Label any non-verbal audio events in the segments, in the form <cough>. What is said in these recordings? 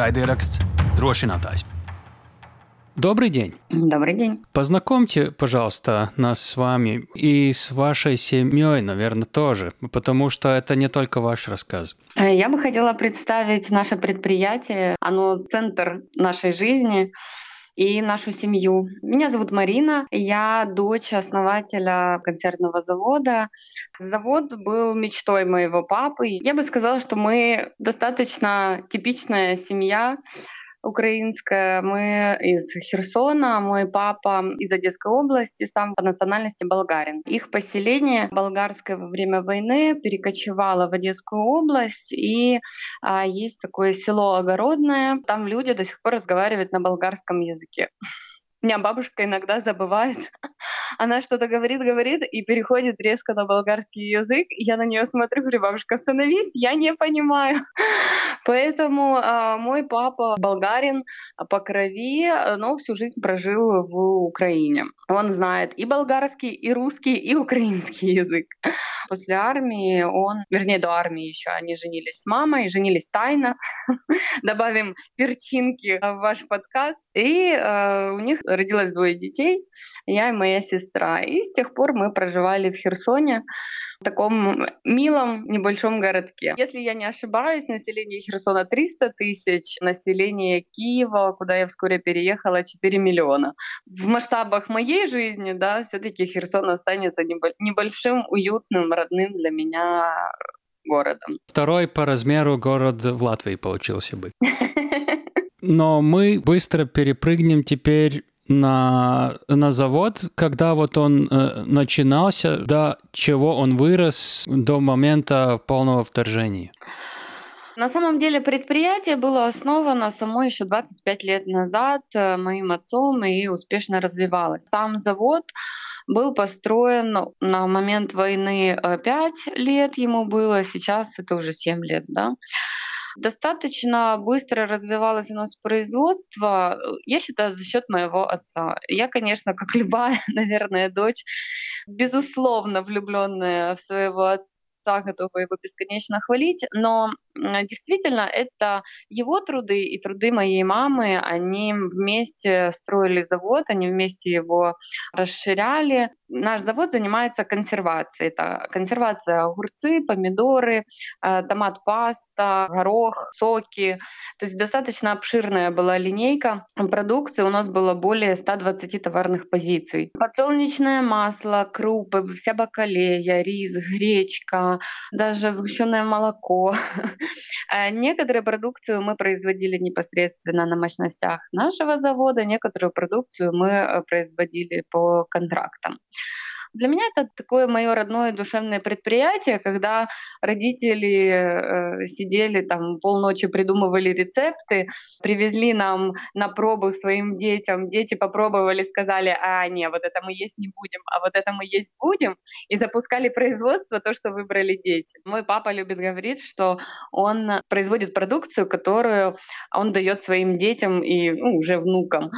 Raidieraksts drošinātājs. Добрый день. Добрый день. Познакомьте, пожалуйста, нас с вами и с вашей семьей, наверное, тоже, потому что это не только ваш рассказ. Я бы хотела представить наше предприятие. Оно центр нашей жизни и нашу семью. Меня зовут Марина, я дочь основателя концертного завода. Завод был мечтой моего папы. Я бы сказала, что мы достаточно типичная семья, украинская. Мы из Херсона, мой папа из Одесской области, сам по национальности болгарин. Их поселение болгарское во время войны перекочевало в Одесскую область, и а, есть такое село Огородное. Там люди до сих пор разговаривают на болгарском языке. Меня бабушка иногда забывает <laughs> она что-то говорит, говорит и переходит резко на болгарский язык. Я на нее смотрю, говорю, бабушка, остановись, я не понимаю. <laughs> Поэтому э, мой папа болгарин по крови, но всю жизнь прожил в Украине. Он знает и болгарский, и русский, и украинский язык. После армии он, вернее, до армии еще они женились с мамой, женились тайно. <laughs> Добавим перчинки в ваш подкаст. И э, у них родилось двое детей, я и моя сестра. И с тех пор мы проживали в Херсоне, в таком милом небольшом городке. Если я не ошибаюсь, население Херсона 300 тысяч, население Киева, куда я вскоре переехала, 4 миллиона. В масштабах моей жизни, да, все-таки Херсон останется небольшим, уютным, родным для меня городом. Второй по размеру город в Латвии получился бы. <laughs> Но мы быстро перепрыгнем теперь на, на завод, когда вот он э, начинался, до чего он вырос до момента полного вторжения? На самом деле предприятие было основано само еще 25 лет назад э, моим отцом и успешно развивалось. Сам завод был построен на момент войны 5 э, лет ему было, сейчас это уже 7 лет, да. Достаточно быстро развивалось у нас производство, я считаю, за счет моего отца. Я, конечно, как <laughs> любая, наверное, дочь, безусловно влюбленная в своего отца, готова его бесконечно хвалить, но действительно это его труды и труды моей мамы, они вместе строили завод, они вместе его расширяли. Наш завод занимается консервацией. Это консервация огурцы, помидоры, э, томат-паста, горох, соки. То есть достаточно обширная была линейка продукции. У нас было более 120 товарных позиций. Подсолнечное масло, крупы, вся бакалея, рис, гречка, даже сгущенное молоко. <laughs> А некоторые продукцию мы производили непосредственно на мощностях нашего завода, некоторую продукцию мы э, производили по контрактам. Для меня это такое мое родное душевное предприятие, когда родители э, сидели там полночи, придумывали рецепты, привезли нам на пробу своим детям, дети попробовали, сказали, а не, вот это мы есть не будем, а вот это мы есть будем, и запускали производство, то, что выбрали дети. Мой папа любит говорить, что он производит продукцию, которую он дает своим детям и ну, уже внукам.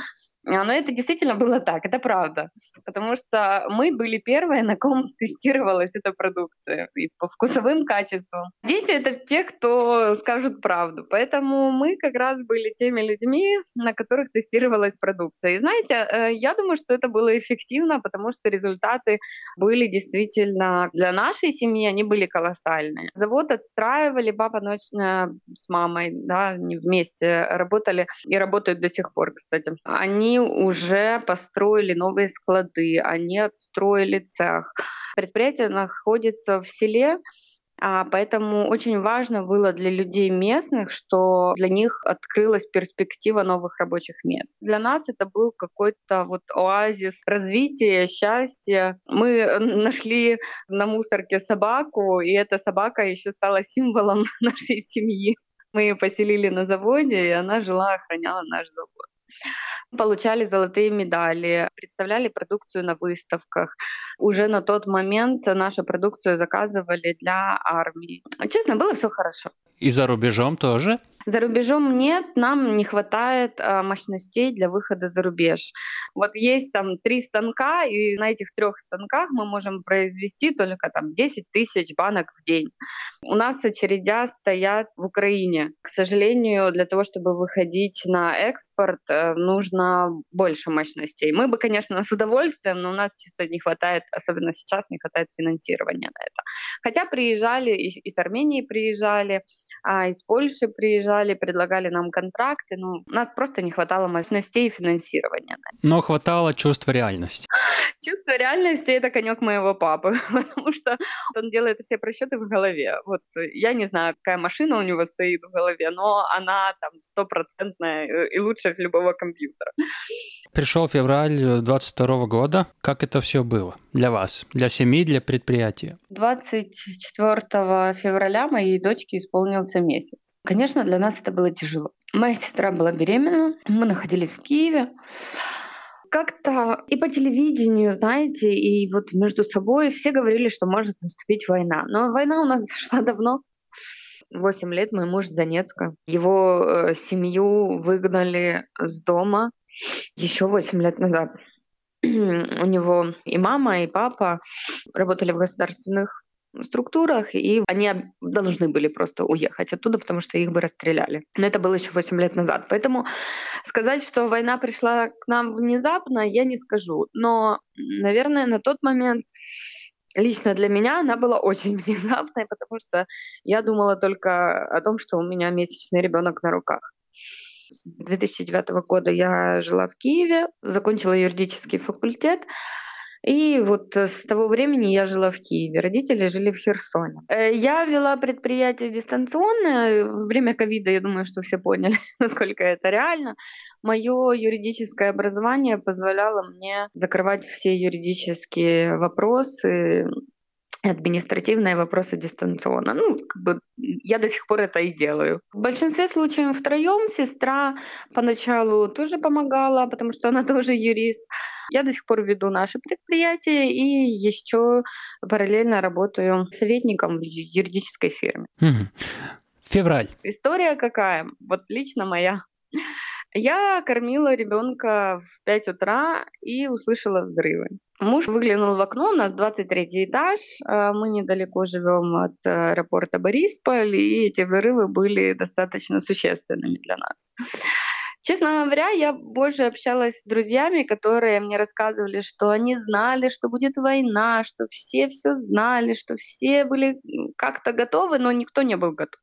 А, но это действительно было так, это правда. Потому что мы были первые, на ком тестировалась эта продукция и по вкусовым качествам. Дети — это те, кто скажут правду. Поэтому мы как раз были теми людьми, на которых тестировалась продукция. И знаете, э, я думаю, что это было эффективно, потому что результаты были действительно для нашей семьи, они были колоссальные. Завод отстраивали, папа ночь э, с мамой, да, они вместе работали и работают до сих пор, кстати. Они уже построили новые склады, они отстроили цех. Предприятие находится в селе, а поэтому очень важно было для людей местных, что для них открылась перспектива новых рабочих мест. Для нас это был какой-то вот оазис развития, счастья. Мы нашли на мусорке собаку, и эта собака еще стала символом <laughs> нашей семьи. Мы ее поселили на заводе, и она жила, охраняла наш завод получали золотые медали, представляли продукцию на выставках. Уже на тот момент нашу продукцию заказывали для армии. Честно, было все хорошо. И за рубежом тоже? За рубежом нет, нам не хватает а, мощностей для выхода за рубеж. Вот есть там три станка, и на этих трех станках мы можем произвести только там 10 тысяч банок в день. У нас очередя стоят в Украине. К сожалению, для того, чтобы выходить на экспорт, э, нужно больше мощностей. Мы бы, конечно, с удовольствием, но у нас чисто не хватает, особенно сейчас, не хватает финансирования на это. Хотя приезжали, из Армении приезжали, а из Польши приезжали, предлагали нам контракты, но у нас просто не хватало мощностей и финансирования. Но хватало чувства реальности. Чувство реальности — это конек моего папы, <laughs> потому что он делает все просчеты в голове. Вот я не знаю, какая машина у него стоит в голове, но она там стопроцентная э, и лучше любого компьютера. Пришел февраль 22 года. Как это все было для вас, для семьи, для предприятия? 24 февраля моей дочке исполнился месяц. Конечно, для нас это было тяжело. Моя сестра была беременна, мы находились в Киеве как-то и по телевидению, знаете, и вот между собой все говорили, что может наступить война. Но война у нас <laughs> зашла давно. Восемь лет мой муж с Донецка. Его э, семью выгнали с дома еще восемь лет назад. <clears throat> У него и мама, и папа работали в государственных структурах, и они должны были просто уехать оттуда, потому что их бы расстреляли. Но это было еще 8 лет назад. Поэтому сказать, что война пришла к нам внезапно, я не скажу. Но, наверное, на тот момент лично для меня она была очень <laughs> внезапной, потому что я думала только о том, что у меня месячный ребенок на руках. С 2009 года я жила в Киеве, закончила юридический факультет, и вот э, с того времени я жила в Киеве, родители жили в Херсоне. Э, я вела предприятие дистанционно. Во время ковида, я думаю, что все поняли, <laughs> насколько это реально. Мое юридическое образование позволяло мне закрывать все юридические вопросы административные вопросы дистанционно. Ну, как бы я до сих пор это и делаю. В большинстве случаев втроем сестра поначалу тоже помогала, потому что она <laughs> тоже юрист. Я до сих пор веду наше предприятие и еще параллельно работаю советником в юридической фирме. Февраль. История какая? Вот лично моя. Я кормила ребенка в 5 утра и услышала взрывы. Муж выглянул в окно, у нас 23 этаж, а мы недалеко живем от аэропорта Борисполь, и эти взрывы были достаточно существенными для нас. Честно говоря, я больше общалась с друзьями, которые мне рассказывали, что они знали, что будет война, что все все знали, что все были как-то готовы, но никто не был готов.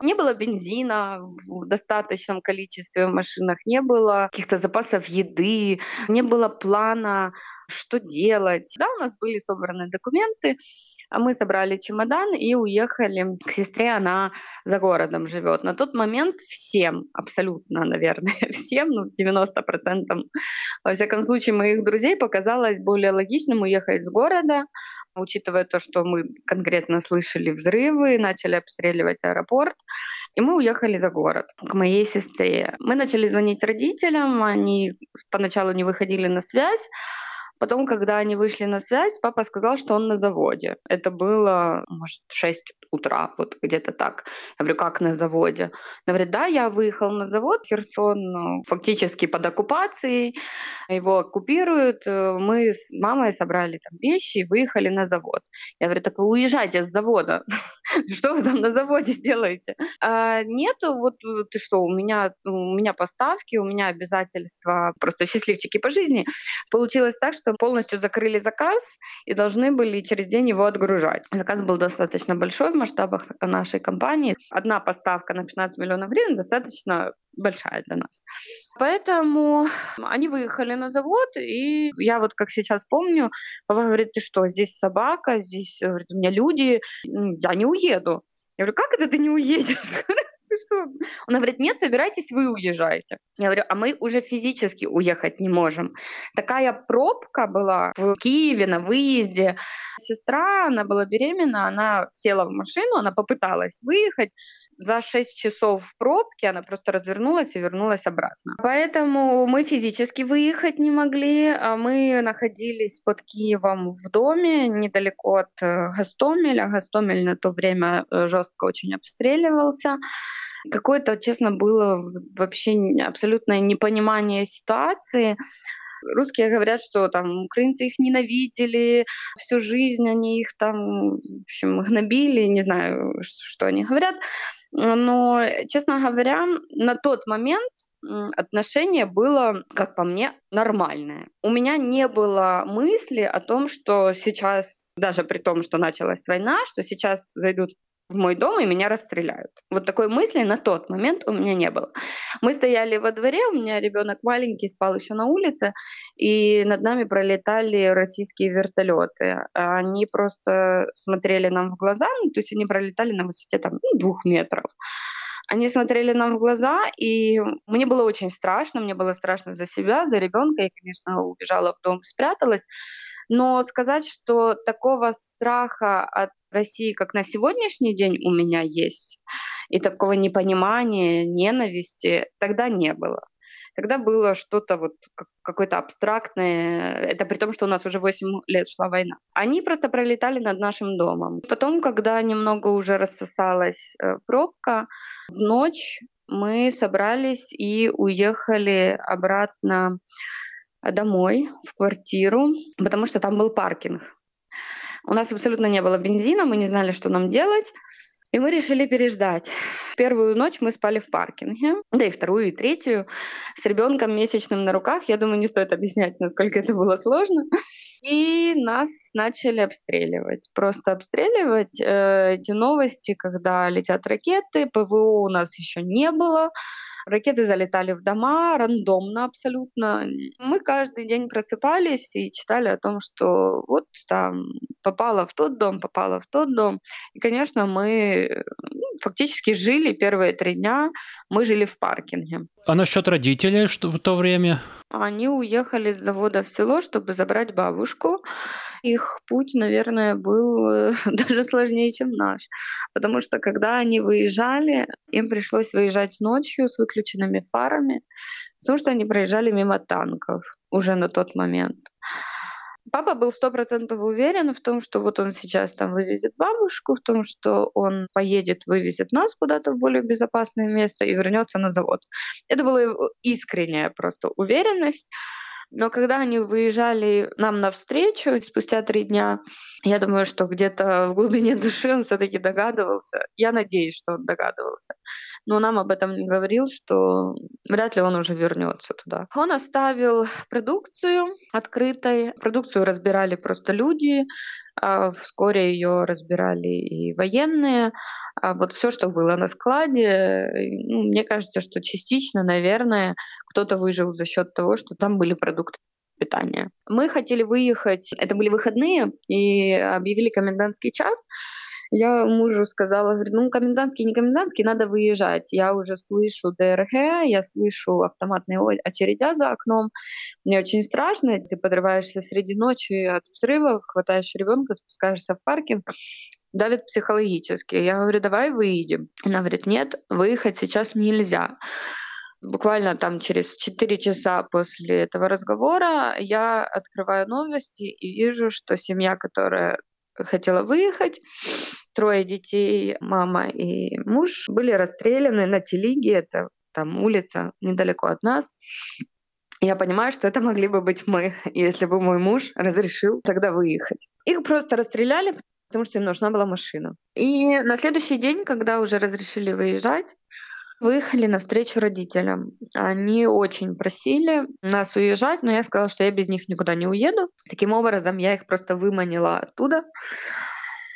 Не было бензина в достаточном количестве в машинах, не было каких-то запасов еды, не было плана, что делать. Да, у нас были собраны документы, а мы собрали чемодан и уехали к сестре, она за городом живет. На тот момент всем, абсолютно, наверное, <laughs> всем, ну, 90%, во всяком случае, моих друзей показалось более логичным уехать с города, учитывая то, что мы конкретно слышали взрывы, начали обстреливать аэропорт, и мы уехали за город к моей сестре. Мы начали звонить родителям, они поначалу не выходили на связь, Потом, когда они вышли на связь, папа сказал, что он на заводе. Это было, может, 6 утра, вот где-то так. Я говорю, как на заводе? Она говорит, да, я выехал на завод, Херсон ну, фактически под оккупацией, его оккупируют. Мы с мамой собрали там вещи и выехали на завод. Я говорю, так вы уезжайте с завода. <laughs> Что вы там на заводе делаете? А, нет, вот ты что, у меня, у меня поставки, у меня обязательства, просто счастливчики по жизни. Получилось так, что полностью закрыли заказ и должны были через день его отгружать. Заказ был достаточно большой в масштабах нашей компании. Одна поставка на 15 миллионов гривен достаточно большая для нас. Поэтому они выехали на завод, и я вот как сейчас помню, папа говорит, ты что, здесь собака, здесь говорит, у меня люди, я не уеду. Я говорю, как это ты не уедешь? <laughs> Ты что? Он говорит, нет, собирайтесь, вы уезжаете. Я говорю, а мы уже физически уехать не можем. Такая пробка была в Киеве на выезде. Сестра, она была беременна, она села в машину, она попыталась выехать. За 6 часов в пробке она просто развернулась и вернулась обратно. Поэтому мы физически выехать не могли. А мы находились под Киевом в доме, недалеко от э, Гастомеля. Гастомель на то время э, жестко очень обстреливался. Какое-то, честно, было вообще абсолютное непонимание ситуации. Русские говорят, что там украинцы их ненавидели, всю жизнь они их там, в общем, гнобили, не знаю, что они говорят. Но, честно говоря, на тот момент отношение было, как по мне, нормальное. У меня не было мысли о том, что сейчас, даже при том, что началась война, что сейчас зайдут в мой дом и меня расстреляют. Вот такой мысли на тот момент у меня не было. Мы стояли во дворе, у меня ребенок маленький спал еще на улице, и над нами пролетали российские вертолеты. Они просто смотрели нам в глаза, ну, то есть они пролетали на высоте там ну, двух метров. Они смотрели нам в глаза, и мне было очень страшно, мне было страшно за себя, за ребенка. Я, конечно, убежала в дом, спряталась. Но сказать, что такого страха от России, как на сегодняшний день у меня есть, и такого непонимания, ненависти, тогда не было. Тогда было что-то вот какое-то абстрактное, это при том, что у нас уже 8 лет шла война. Они просто пролетали над нашим домом. Потом, когда немного уже рассосалась э, пробка, в ночь мы собрались и уехали обратно домой, в квартиру, потому что там был паркинг. У нас абсолютно не было бензина, мы не знали, что нам делать. И мы решили переждать. Первую ночь мы спали в паркинге, да и вторую, и третью с ребенком месячным на руках. Я думаю, не стоит объяснять, насколько это было сложно. И нас начали обстреливать. Просто обстреливать э, эти новости, когда летят ракеты. ПВО у нас еще не было. Ракеты залетали в дома рандомно абсолютно. Мы каждый день просыпались и читали о том, что вот там попала в тот дом, попала в тот дом. И, конечно, мы ну, фактически жили первые три дня, мы жили в паркинге. А насчет родителей что в то время? Они уехали с завода в село, чтобы забрать бабушку их путь, наверное, был <laughs> даже сложнее, чем наш. Потому что когда они выезжали, им пришлось выезжать ночью с выключенными фарами, потому что они проезжали мимо танков уже на тот момент. Папа был сто процентов уверен в том, что вот он сейчас там вывезет бабушку, в том, что он поедет, вывезет нас куда-то в более безопасное место и вернется на завод. Это была искренняя просто уверенность. Но когда они выезжали нам навстречу спустя три дня, я думаю, что где-то в глубине <laughs> души он все-таки догадывался. Я надеюсь, что он догадывался. Но нам об этом не говорил, что вряд ли он уже вернется туда. Он оставил продукцию открытой. Продукцию разбирали просто люди. А вскоре ее разбирали и военные. А вот все, что было на складе, ну, мне кажется, что частично, наверное, кто-то выжил за счет того, что там были продукты питания. Мы хотели выехать, это были выходные, и объявили комендантский час. Я мужу сказала, говорю, ну, комендантский, не комендантский, надо выезжать. Я уже слышу ДРГ, я слышу автоматные очередя за окном. Мне очень страшно, ты подрываешься среди ночи от взрывов, хватаешь ребенка, спускаешься в паркинг, давит психологически. Я говорю, давай выйдем. Она говорит, нет, выехать сейчас нельзя буквально там через 4 часа после этого разговора я открываю новости и вижу, что семья, которая хотела выехать, трое детей, мама и муж, были расстреляны на Телиге, это там улица недалеко от нас. Я понимаю, что это могли бы быть мы, <laughs> если бы мой муж разрешил тогда выехать. Их просто расстреляли, потому что им нужна была машина. И на следующий день, когда уже разрешили выезжать, выехали навстречу родителям. Они очень просили нас уезжать, но я сказала, что я без них никуда не уеду. Таким образом, я их просто выманила оттуда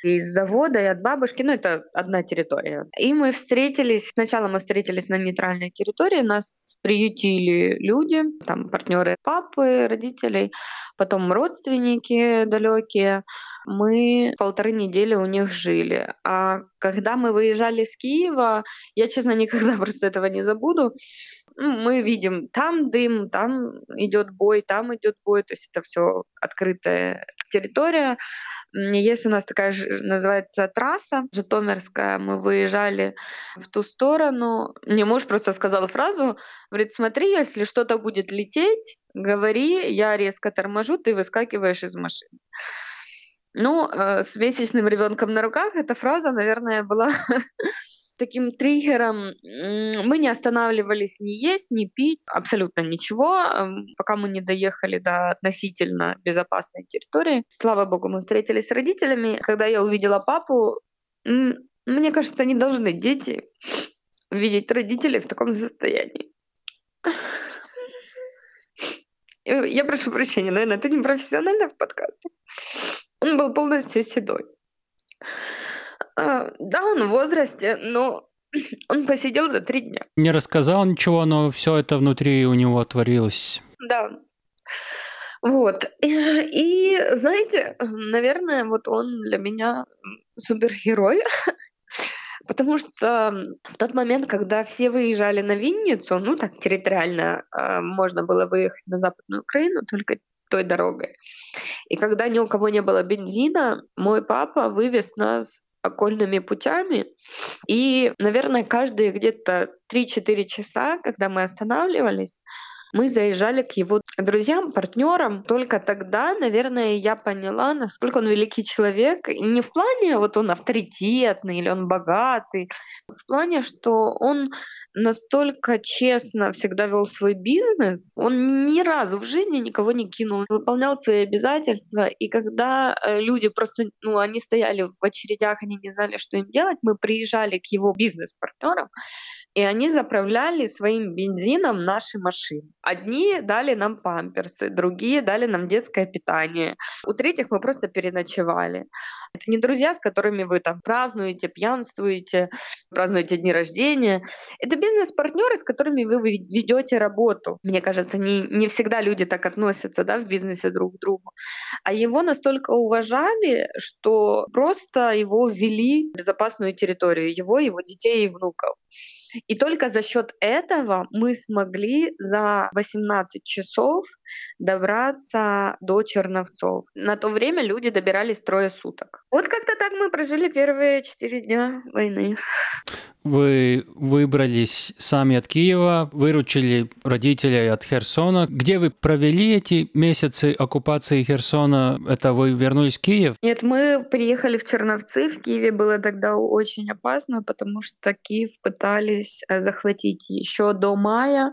из завода и от бабушки, ну это одна территория. И мы встретились, сначала мы встретились на нейтральной территории, нас приютили люди, там партнеры папы, родителей, потом родственники далекие. Мы полторы недели у них жили. А когда мы выезжали с Киева, я, честно, никогда <laughs> просто этого не забуду. Ну, мы видим, там дым, там идет бой, там идет бой, то есть это все открытая территория. Есть у нас такая называется трасса Житомирская. Мы выезжали в ту сторону. Мне муж просто сказал фразу, говорит, смотри, если что-то будет лететь, говори, я резко торможу, ты выскакиваешь из машины. Ну, э, с месячным ребенком на руках эта фраза, наверное, была <laughs> таким триггером. Мы не останавливались ни есть, ни пить, абсолютно ничего, эм, пока мы не доехали до относительно безопасной территории. Слава богу, мы встретились с родителями. Когда я увидела папу, мне кажется, не должны дети видеть родителей в таком состоянии. Я прошу прощения, наверное, это не профессионально в подкасте. Он был полностью седой. А, да, он в возрасте, но <clears throat> он посидел за три дня. Не рассказал ничего, но все это внутри у него творилось. Да. Вот. И, знаете, наверное, вот он для меня супергерой, <laughs> потому что в тот момент, когда все выезжали на Винницу, ну так территориально э, можно было выехать на Западную Украину только той дорогой. И когда ни у кого не было бензина, мой папа вывез нас окольными путями. И, наверное, каждые где-то 3-4 часа, когда мы останавливались, мы заезжали к его друзьям, партнерам. Только тогда, наверное, я поняла, насколько он великий человек. И не в плане, вот он авторитетный или он богатый, в плане, что он настолько честно всегда вел свой бизнес, он ни разу в жизни никого не кинул, выполнял свои обязательства. И когда э, люди просто, ну, они стояли в очередях, они не знали, что им делать, мы приезжали к его бизнес-партнерам, и они заправляли своим бензином наши машины. Одни дали нам памперсы, другие дали нам детское питание. У третьих мы просто переночевали. Это не друзья, с которыми вы там празднуете, пьянствуете, празднуете дни рождения. Это бизнес-партнеры, с которыми вы ведете работу. Мне кажется, не, не всегда люди так относятся да, в бизнесе друг к другу. А его настолько уважали, что просто его ввели в безопасную территорию, его, его детей и внуков. И только за счет этого мы смогли за 18 часов добраться до Черновцов. На то время люди добирались трое суток. Вот как-то так мы прожили первые четыре дня войны. Вы выбрались сами от Киева, выручили родителей от Херсона. Где вы провели эти месяцы оккупации Херсона? Это вы вернулись в Киев? Нет, мы приехали в Черновцы. В Киеве было тогда очень опасно, потому что Киев пытались э, захватить еще до мая.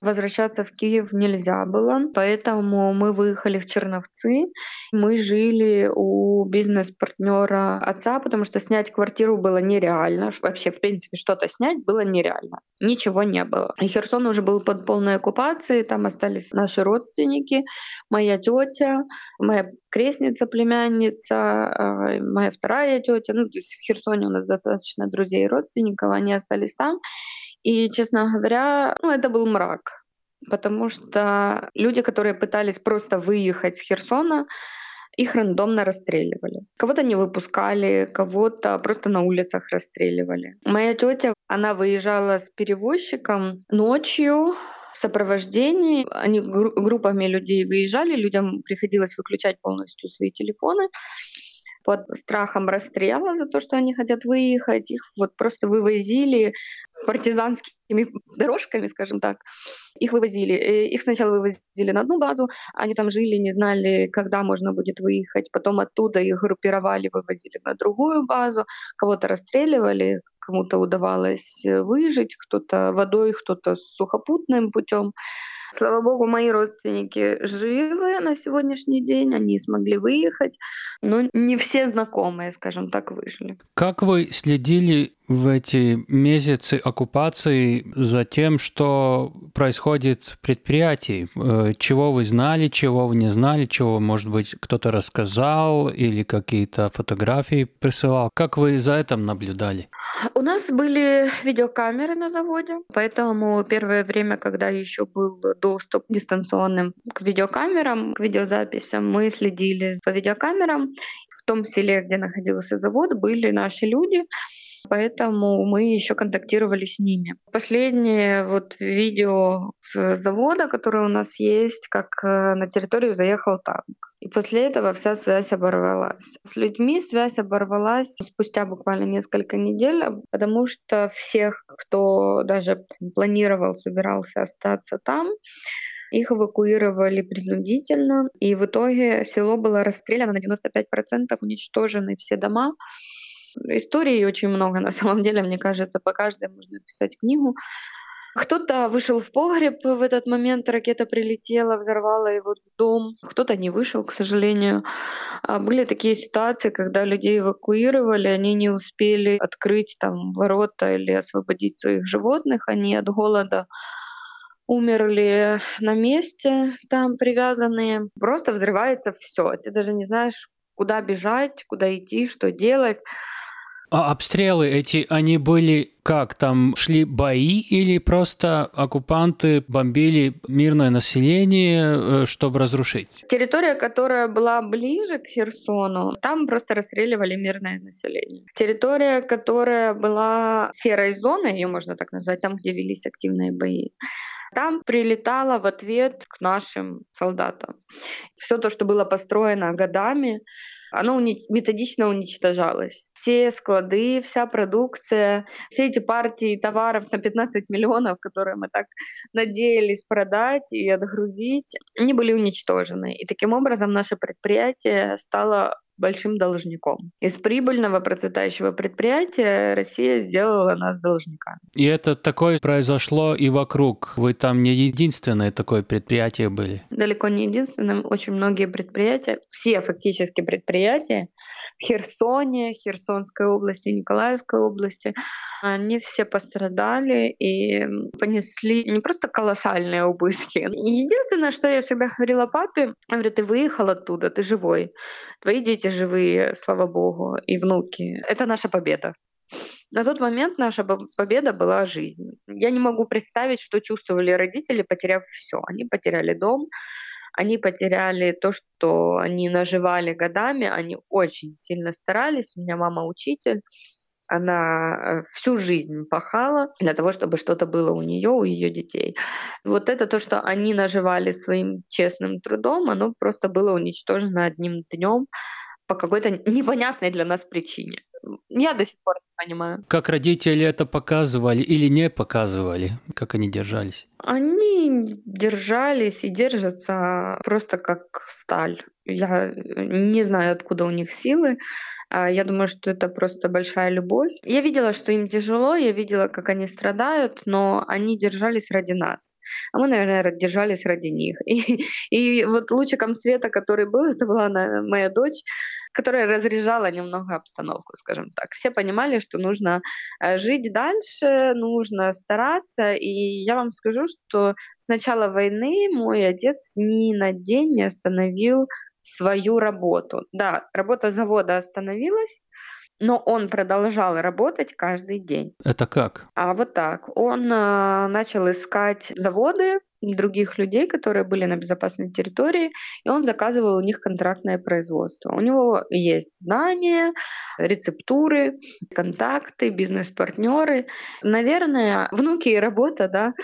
Возвращаться в Киев нельзя было, поэтому мы выехали в Черновцы. Мы жили у бизнес-партнера отца, потому что снять квартиру было нереально. Вообще, в принципе, что-то снять было нереально. Ничего не было. И Херсон уже был под полной оккупацией, там остались наши родственники, моя тетя, моя крестница, племянница, а, моя вторая тетя. Ну, то есть в Херсоне у нас достаточно друзей и родственников, они остались там. И, честно говоря, ну, это был мрак, потому что люди, которые пытались просто выехать с Херсона, их рандомно расстреливали. Кого-то не выпускали, кого-то просто на улицах расстреливали. Моя тетя, она выезжала с перевозчиком ночью в сопровождении. Они группами людей выезжали, людям приходилось выключать полностью свои телефоны под страхом расстрела за то, что они хотят выехать. Их вот просто вывозили партизанскими дорожками, скажем так. Их вывозили. Э, их сначала вывозили на одну базу, они там жили, не знали, когда можно будет выехать. Потом оттуда их группировали, вывозили на другую базу. Кого-то расстреливали, кому-то удавалось э, выжить, кто-то водой, кто-то сухопутным путем. Слава богу, мои родственники живы на сегодняшний день, они смогли выехать, но не все знакомые, скажем так, выжили. Как вы следили в эти месяцы оккупации за тем, что происходит в предприятии? Э, чего вы знали, чего вы не знали, чего, может быть, кто-то рассказал или какие-то фотографии присылал? Как вы за этим наблюдали? У нас были видеокамеры на заводе, поэтому первое время, когда еще был доступ дистанционным к видеокамерам, к видеозаписям, мы следили по видеокамерам. В том селе, где находился завод, были наши люди, поэтому мы еще контактировали с ними. Последнее вот видео с завода, которое у нас есть, как э, на территорию заехал танк. И после этого вся связь оборвалась. С людьми связь оборвалась спустя буквально несколько недель, потому что всех, кто даже планировал, собирался остаться там, их эвакуировали принудительно, и в итоге село было расстреляно на 95%, уничтожены все дома. Историй очень много, на самом деле, мне кажется, по каждой можно писать книгу. Кто-то вышел в погреб в этот момент, ракета прилетела, взорвала его дом. Кто-то не вышел, к сожалению. А были такие ситуации, когда людей эвакуировали, они не успели открыть там ворота или освободить своих животных, они от голода умерли на месте, там привязанные. Просто взрывается все. Ты даже не знаешь, куда бежать, куда идти, что делать. А обстрелы эти, они были как? Там шли бои или просто оккупанты бомбили мирное население, э, чтобы разрушить? Территория, которая была ближе к Херсону, там просто расстреливали мирное население. Территория, которая была серой зоной, ее можно так назвать, там, где велись активные бои, там прилетало в ответ к нашим солдатам. Все то, что было построено годами, оно методично уничтожалось. Все склады, вся продукция, все эти партии товаров на 15 миллионов, которые мы так надеялись продать и отгрузить, они были уничтожены. И таким образом наше предприятие стало большим должником. Из прибыльного процветающего предприятия Россия сделала нас должниками. И это такое произошло и вокруг. Вы там не единственное такое предприятие были? Далеко не единственным. Очень многие предприятия, все фактически предприятия в Херсоне, Херсонской области, Николаевской области, они все пострадали и понесли не просто колоссальные убытки. Единственное, что я всегда говорила папе, говорю, ты выехал оттуда, ты живой. Твои дети живые, слава богу, и внуки. Это наша победа. На тот момент наша победа была жизнь. Я не могу представить, что чувствовали родители, потеряв все. Они потеряли дом, они потеряли то, что они наживали годами, они очень сильно старались. У меня мама учитель, она э, всю жизнь пахала для того, чтобы что-то было у нее, у ее детей. Вот это то, что они наживали своим честным трудом, оно просто было уничтожено одним днем по какой-то непонятной для нас причине. Я до сих пор не понимаю. Как родители это показывали или не показывали? Как они держались? Они держались и держатся просто как сталь. Я не знаю, откуда у них силы. А, я думаю, что это просто большая любовь. Я видела, что им тяжело, я видела, как они страдают, но они держались ради нас. А мы, наверное, держались ради них. <laughs> И, и вот лучиком света, который был, это была моя дочь, которая разряжала немного обстановку, скажем так. Все понимали, что нужно э, жить дальше, нужно стараться. И я вам скажу, что с начала войны мой отец ни на день не остановил свою работу. Да, работа завода остановилась, но он продолжал работать каждый день. Это как? А вот так. Он э, начал искать заводы других людей, которые были на безопасной территории, и он заказывал у них контрактное производство. У него есть знания, рецептуры, контакты, бизнес-партнеры. Наверное, внуки и работа, да,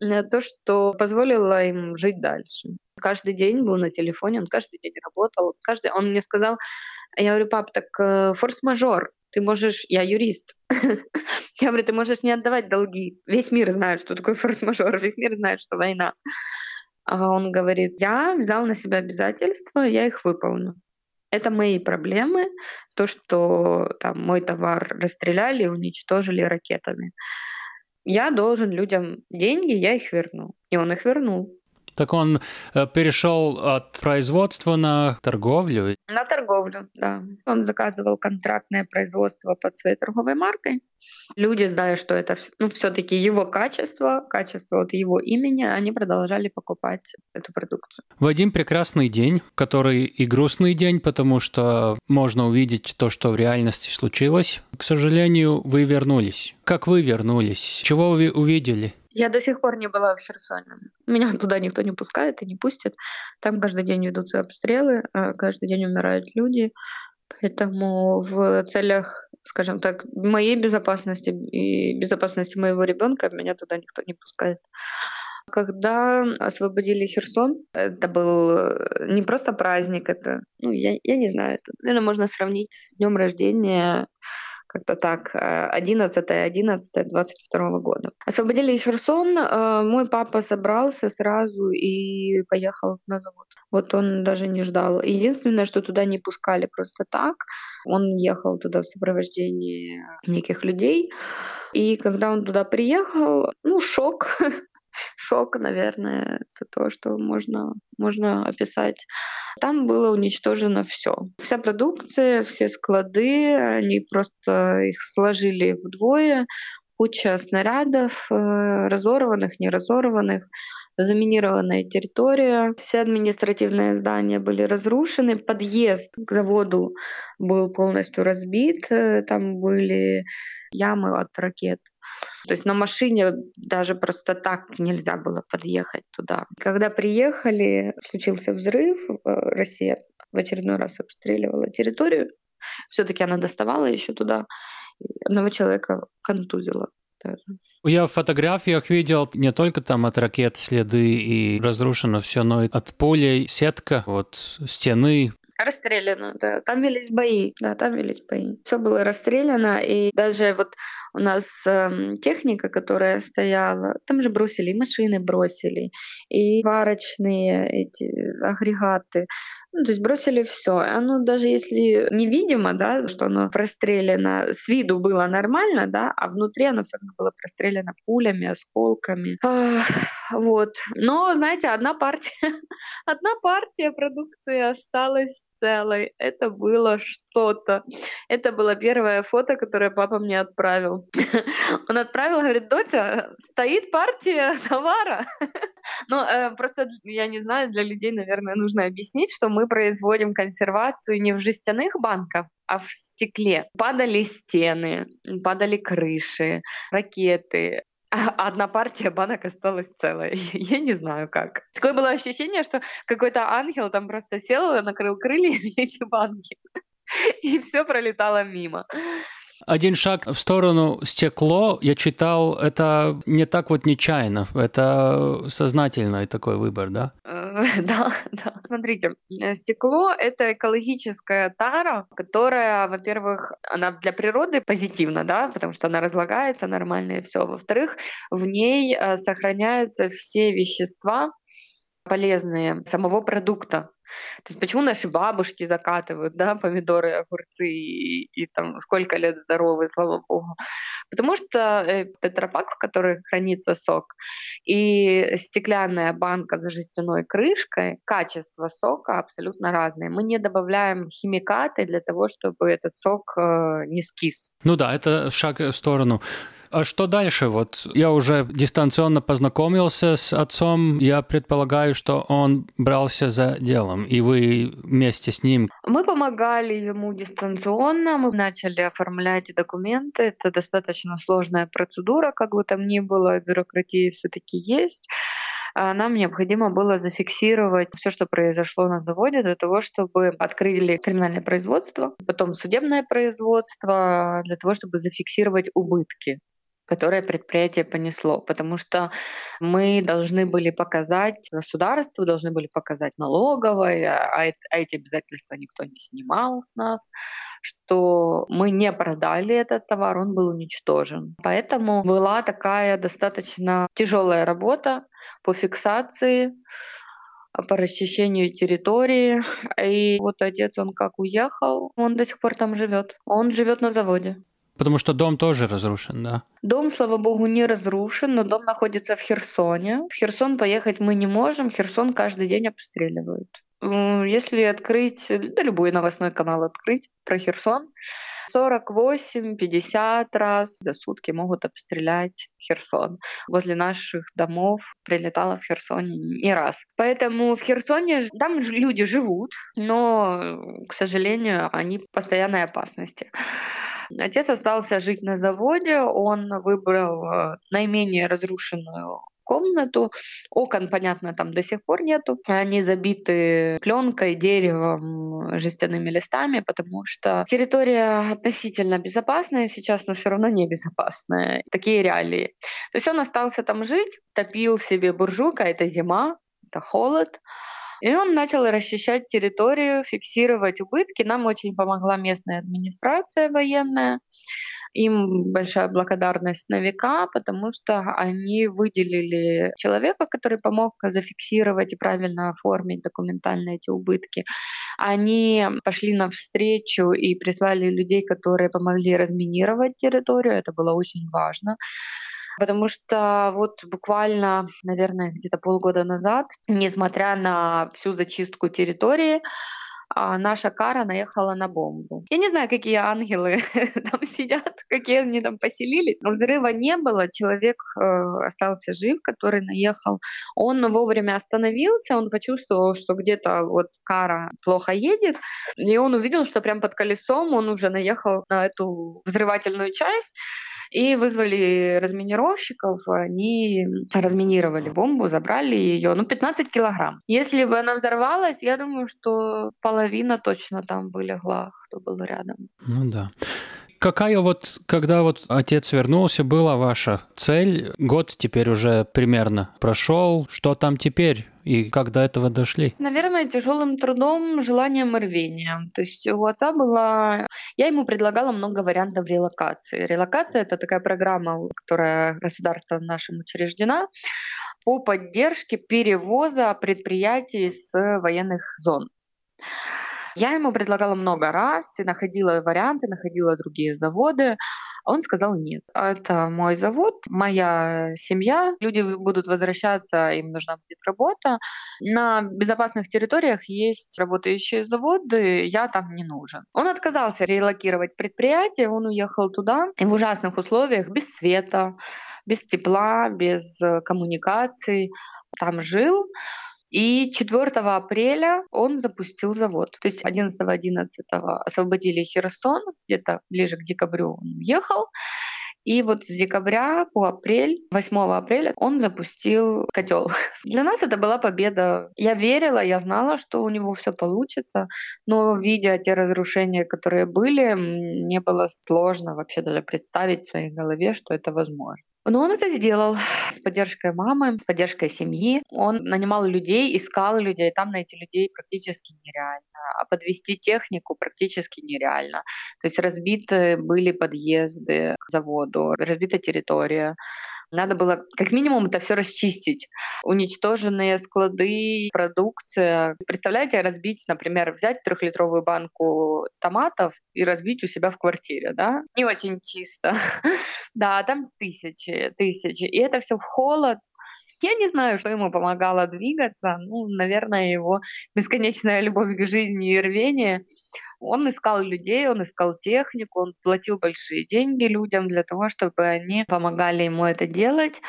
э, то, что позволило им жить дальше каждый день был на телефоне, он каждый день работал. Каждый... Он мне сказал, я говорю, пап, так э, форс-мажор, ты можешь, я юрист, <laughs> я говорю, ты можешь не отдавать долги. Весь мир знает, что такое форс-мажор, весь мир знает, что война. А он говорит, я взял на себя обязательства, я их выполню. Это мои проблемы, то, что там мой товар расстреляли уничтожили ракетами. Я должен людям деньги, я их верну. И он их вернул. Так он э, перешел от производства на торговлю? На торговлю, да. Он заказывал контрактное производство под своей торговой маркой. Люди, зная, что это ну, все-таки его качество, качество от его имени, они продолжали покупать эту продукцию. В один прекрасный день, который и грустный день, потому что можно увидеть то, что в реальности случилось, к сожалению, вы вернулись. Как вы вернулись? Чего вы увидели? Я до сих пор не была в Херсоне. Меня <laughs> туда никто не пускает и не пустит. Там каждый день ведутся обстрелы, а каждый день умирают люди. Поэтому в целях, скажем так, моей безопасности и безопасности моего ребенка меня туда никто не пускает. Когда освободили Херсон, это был э, не просто праздник, это, ну, я, я не знаю, это, наверное, можно сравнить с днем рождения как-то так, 11 11 22 года. Освободили Херсон, э, мой папа собрался сразу и поехал на завод. Вот он даже не ждал. Единственное, что туда не пускали просто так, Он ехал туда в сопровождении неких людей. И когда он туда приехал, ну, шок, <laughs> шок, наверное, это то, что можно, можно описать. Там было уничтожено все. Вся продукция, все склады, они просто их сложили вдвое, куча снарядов, э, разорванных, неразорванных, заминированная территория, все административные здания были разрушены, подъезд к заводу был полностью разбит, э, там были ямы от ракет. То есть на машине даже просто так нельзя было подъехать туда. Когда приехали, случился взрыв, э, Россия в очередной раз обстреливала территорию. Все-таки она доставала еще туда. Одного человека контузила даже. Я в фотографиях видел не только там от ракет следы и разрушено все, но и от полей сетка, вот стены, Расстреляно, да. Там велись бои, да, там велись бои. Все было расстреляно, и даже вот у нас э, техника, которая стояла, там же бросили, и машины бросили, и варочные эти агрегаты. Ну, то есть бросили все. Оно даже если невидимо, да, что оно прострелено, с виду было нормально, да, а внутри оно все равно было прострелено пулями, осколками. Вот. Но, знаете, одна партия, <laughs> одна партия продукции осталась целой. Это было что-то. Это было первое фото, которое папа мне отправил. <laughs> Он отправил, говорит, Дотя, стоит партия <laughs> товара. <laughs> Ну, э, просто, я не знаю, для людей, наверное, нужно объяснить, что мы производим консервацию не в жестяных банках, а в стекле. Падали стены, падали крыши, ракеты, <laughs> одна партия банок осталась целая. <laughs> Я не знаю как. Такое было ощущение, что какой-то ангел там просто сел, и накрыл крыльями <laughs> эти банки, и все пролетало мимо. Один шаг в сторону стекло, я читал, это не так вот нечаянно, это сознательный такой выбор, да? Э, <laughs> да, да. Смотрите, э, стекло — это экологическая тара, которая, во-первых, она для природы позитивна, да, потому что она разлагается нормально и все. Во-вторых, в ней э, сохраняются все вещества, полезные самого продукта. То есть почему наши бабушки закатывают, да, помидоры, огурцы и, и там сколько лет здоровы, слава богу. Потому что э, тетрапак, в который хранится сок, и стеклянная банка за жестяной крышкой, качество сока абсолютно разные. Мы не добавляем химикаты для того, чтобы этот сок э, не скис. Ну да, это шаг в сторону. А что дальше? Вот я уже дистанционно познакомился с отцом. Я предполагаю, что он брался за делом, и вы вместе с ним. Мы помогали ему дистанционно, мы начали оформлять документы. Это достаточно сложная процедура, как бы там ни было, бюрократия все-таки есть а нам необходимо было зафиксировать все, что произошло на заводе, для того, чтобы открыли криминальное производство, потом судебное производство, для того, чтобы зафиксировать убытки которое предприятие понесло, потому что мы должны были показать государству, должны были показать налоговой, а, а, а эти обязательства никто не снимал с нас, что мы не продали этот товар, он был уничтожен. Поэтому была такая достаточно тяжелая работа по фиксации по расчищению территории. И вот отец, он как уехал, он до сих пор там живет. Он живет на заводе. Потому что дом тоже разрушен, да? Дом, слава богу, не разрушен, но дом находится в Херсоне. В Херсон поехать мы не можем, Херсон каждый день обстреливают. Если открыть, да любой новостной канал открыть про Херсон, 48-50 раз за сутки могут обстрелять Херсон. Возле наших домов прилетало в Херсоне не раз. Поэтому в Херсоне там люди живут, но, к сожалению, они в постоянной опасности. Отец остался жить на заводе, он выбрал э, наименее разрушенную комнату. Окон, понятно, там до сих пор нету. Они забиты пленкой, деревом, жестяными листами, потому что территория относительно безопасная сейчас, но все равно не безопасная. Такие реалии. То есть он остался там жить, топил себе буржуйка, это зима, это холод. И он начал расчищать территорию, фиксировать убытки. Нам очень помогла местная администрация военная. Им большая благодарность на века, потому что они выделили человека, который помог зафиксировать и правильно оформить документально эти убытки. Они пошли навстречу и прислали людей, которые помогли разминировать территорию. Это было очень важно потому что вот буквально, наверное, где-то полгода назад, несмотря на всю зачистку территории, а наша кара наехала на бомбу. Я не знаю, какие ангелы <laughs> там сидят, какие они там поселились. Взрыва не было, человек э, остался жив, который наехал. Он вовремя остановился, он почувствовал, что где-то вот кара плохо едет, и он увидел, что прям под колесом он уже наехал на эту взрывательную часть, и вызвали разминировщиков, они разминировали бомбу, забрали ее, ну, 15 килограмм. Если бы она взорвалась, я думаю, что половина точно там бы легла, кто был рядом. Ну да. Какая вот, когда вот отец вернулся, была ваша цель? Год теперь уже примерно прошел. Что там теперь? И как до этого дошли? Наверное, тяжелым трудом, желанием и рвением. То есть у отца была... Я ему предлагала много вариантов релокации. Релокация — это такая программа, которая государством нашим учреждена по поддержке перевоза предприятий с военных зон. Я ему предлагала много раз, и находила варианты, находила другие заводы. Он сказал нет. Это мой завод, моя семья, люди будут возвращаться, им нужна будет работа. На безопасных территориях есть работающие заводы, я там не нужен. Он отказался релокировать предприятие, он уехал туда и в ужасных условиях, без света, без тепла, без э, коммуникаций, там жил. И 4 апреля он запустил завод. То есть 11-11 освободили Херсон, где-то ближе к декабрю он уехал. И вот с декабря по апрель, 8 апреля, он запустил котел. <laughs> Для нас это была победа. Я верила, я знала, что у него все получится, но видя те разрушения, которые были, мне было сложно вообще даже представить в своей голове, что это возможно. Но он это сделал с поддержкой мамы, с поддержкой семьи. Он нанимал людей, искал людей. Там найти людей практически нереально. А подвести технику практически нереально. То есть разбиты были подъезды к заводу, разбита территория. Надо было как минимум это все расчистить. Уничтоженные склады, продукция. Представляете, разбить, например, взять трехлитровую банку томатов и разбить у себя в квартире, да? Не очень чисто. <laughs> Да, там тысячи, тысячи. И это все в холод, я не знаю, что ему помогало двигаться. Ну, наверное, его бесконечная любовь к жизни и рвение. Он искал людей, он искал технику, он платил большие деньги людям для того, чтобы они помогали ему это делать.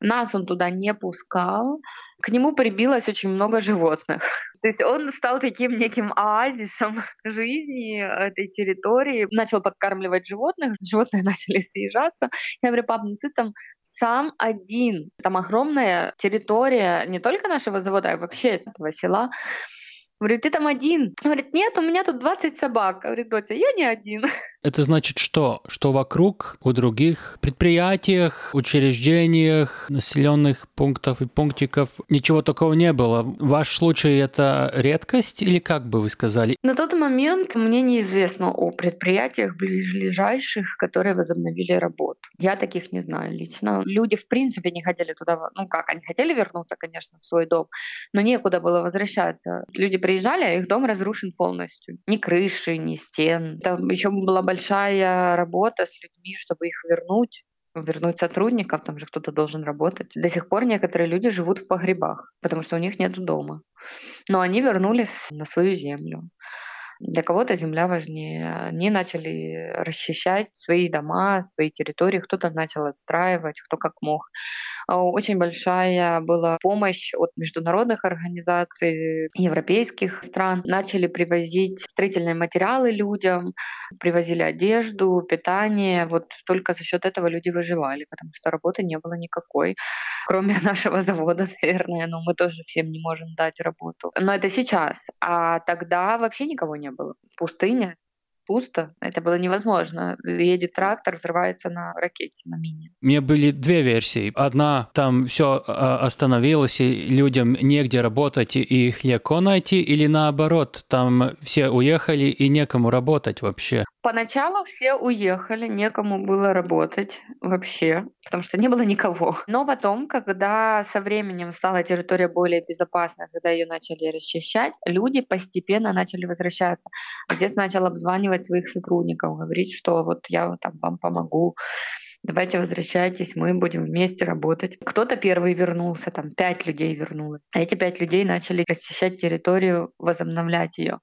Нас он туда не пускал. К нему прибилось очень много животных. То есть он стал таким неким оазисом <laughs> жизни этой территории, начал подкармливать животных, животные <laughs> начали съезжаться. Я говорю, пап, ну ты там сам один. Там огромная территория не только нашего завода, а вообще этого села. Говорю, ты там один? Говорит, нет, у меня тут 20 собак. Говорит, доча, я не один. <laughs> Это значит что? Что вокруг у других предприятиях, учреждениях, населенных пунктов и пунктиков ничего такого не было. Ваш случай это редкость или как бы вы сказали? На тот момент мне неизвестно о предприятиях ближайших, которые возобновили работу. Я таких не знаю лично. Люди в принципе не хотели туда, ну как, они хотели вернуться, конечно, в свой дом, но некуда было возвращаться. Люди приезжали, а их дом разрушен полностью. Ни крыши, ни стен. Там еще была большая работа с людьми, чтобы их вернуть вернуть сотрудников, там же кто-то должен работать. До сих пор некоторые люди живут в погребах, потому что у них нет дома. Но они вернулись на свою землю. Для кого-то земля важнее. Они начали расчищать свои дома, свои территории. Кто-то начал отстраивать, кто как мог. А, очень большая была помощь от международных организаций, европейских стран. Начали привозить строительные материалы людям, привозили одежду, питание. Вот только за счет этого люди выживали, потому что работы не было никакой, <laughs> кроме <laughs> нашего завода, наверное. Но мы тоже всем не можем дать работу. Но это сейчас. А тогда вообще никого не было. Пустыня пусто. Это было невозможно. Едет трактор, взрывается на ракете, на мине. У меня были две версии. Одна, там все а, остановилось, и людям негде работать, и их легко найти, или наоборот, там все уехали, и некому работать вообще. Поначалу все уехали, некому было работать вообще, потому что не было никого. Но потом, когда со временем стала территория более безопасной, когда ее начали расчищать, люди постепенно начали возвращаться. Отец начал обзванивать своих сотрудников, говорить, что вот я там вам помогу, давайте возвращайтесь, мы будем вместе работать. Кто-то первый вернулся, там пять людей вернулось. А эти пять людей начали расчищать территорию, возобновлять ее.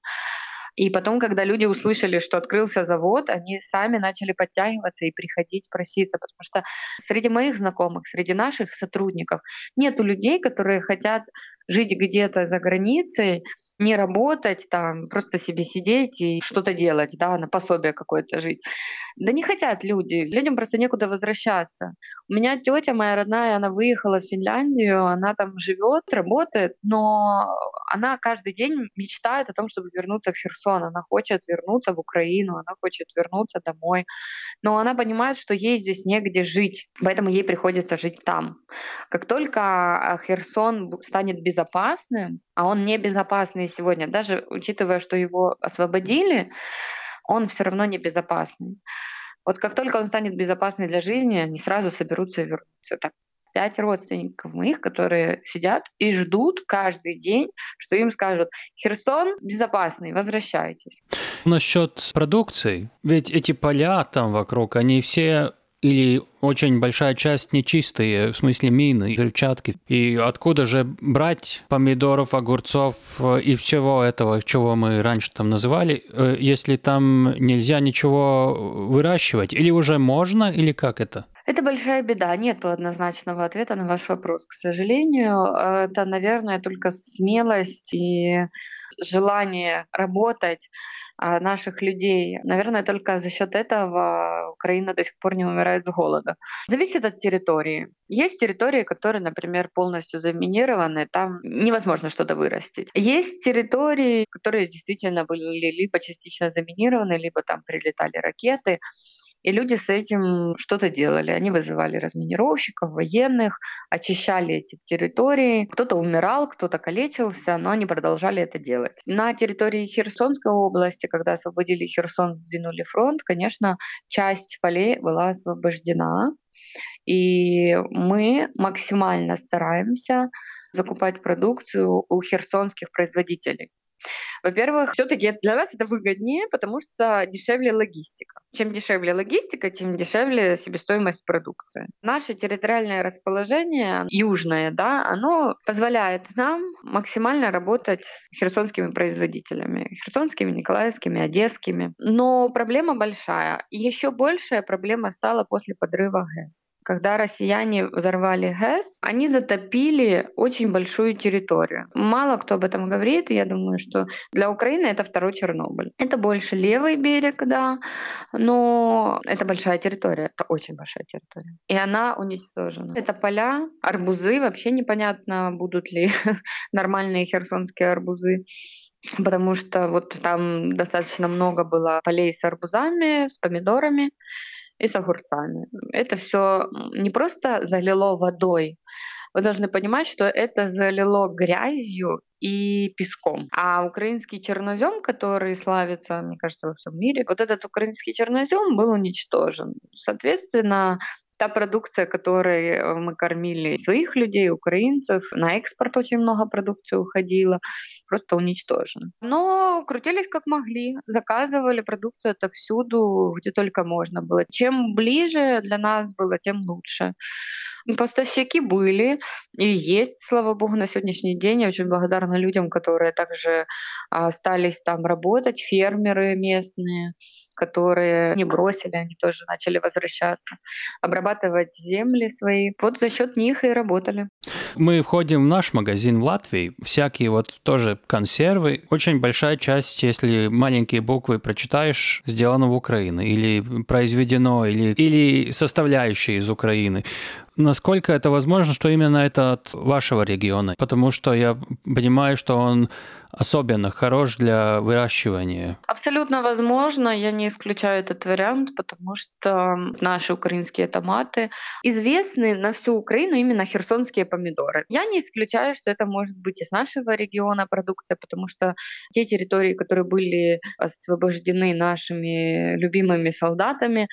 И потом, когда люди услышали, что открылся завод, они сами начали подтягиваться и приходить проситься, потому что среди моих знакомых, среди наших сотрудников нету людей, которые хотят жить где-то за границей, не работать там, просто себе сидеть и что-то делать, да, на пособие какое-то жить. Да не хотят люди, людям просто некуда возвращаться. У меня тетя моя родная, она выехала в Финляндию, она там живет, работает, но она каждый день мечтает о том, чтобы вернуться в Херсон. Она хочет вернуться в Украину, она хочет вернуться домой. Но она понимает, что ей здесь негде жить, поэтому ей приходится жить там. Как только а, Херсон станет безопасным, а он не безопасный сегодня, даже учитывая, что его освободили, он все равно не безопасный. Вот как только он станет безопасный для жизни, они сразу соберутся и вернутся. Так, пять родственников моих, которые сидят и ждут каждый день, что им скажут, Херсон безопасный, возвращайтесь. Насчет продукции, ведь эти поля там вокруг, они все или очень большая часть нечистые, в смысле мины, взрывчатки. И откуда же брать помидоров, огурцов и всего этого, чего мы раньше там называли, э, если там нельзя ничего выращивать? Или уже можно, или как это? Это большая беда. Нет однозначного ответа на ваш вопрос. К сожалению, это, наверное, только смелость и желание работать наших людей. Наверное, только за счет этого Украина до сих пор не умирает с голода. Зависит от территории. Есть территории, которые, например, полностью заминированы, там невозможно что-то вырастить. Есть территории, которые действительно были либо частично заминированы, либо там прилетали ракеты. И люди с этим что-то делали. Они вызывали разминировщиков, военных, очищали эти территории. Кто-то умирал, кто-то калечился, но они продолжали это делать. На территории Херсонской области, когда освободили Херсон, сдвинули фронт, конечно, часть полей была освобождена. И мы максимально стараемся закупать продукцию у херсонских производителей. Во-первых, все-таки для нас это выгоднее, потому что дешевле логистика. Чем дешевле логистика, тем дешевле себестоимость продукции. Наше территориальное расположение, южное, да, оно позволяет нам максимально работать с херсонскими производителями, херсонскими, николаевскими, одесскими. Но проблема большая. Еще большая проблема стала после подрыва ГЭС. Когда россияне взорвали ГЭС, они затопили очень большую территорию. Мало кто об этом говорит, я думаю, что для Украины это второй Чернобыль. Это больше левый берег, да, но это большая территория, это очень большая территория. И она уничтожена. Это поля, арбузы, вообще непонятно, будут ли <laughs> нормальные херсонские арбузы потому что вот там достаточно много было полей с арбузами, с помидорами и с огурцами. Это все не просто залило водой, вы должны понимать, что это залило грязью и песком. А украинский чернозем, который славится, мне кажется, во всем мире, вот этот украинский чернозем был уничтожен. Соответственно, та продукция, которой мы кормили своих людей, украинцев, на экспорт очень много продукции уходило, просто уничтожена. Но крутились как могли, заказывали продукцию это всюду, где только можно было. Чем ближе для нас было, тем лучше. Поставщики были и есть, слава богу, на сегодняшний день. Я очень благодарна людям, которые также а, остались там работать, фермеры местные, которые не бросили, они тоже начали возвращаться, обрабатывать земли свои. Вот за счет них и работали. Мы входим в наш магазин в Латвии, всякие вот тоже консервы. Очень большая часть, если маленькие буквы прочитаешь, сделано в Украине или произведено, или, или составляющие из Украины. Насколько это возможно, что именно это от вашего региона? Потому что я понимаю, что он особенно хорош для выращивания? Абсолютно возможно. Я не исключаю этот вариант, потому что наши украинские томаты известны на всю Украину именно херсонские помидоры. Я не исключаю, что это может быть из нашего региона продукция, потому что те территории, которые были освобождены нашими любимыми солдатами,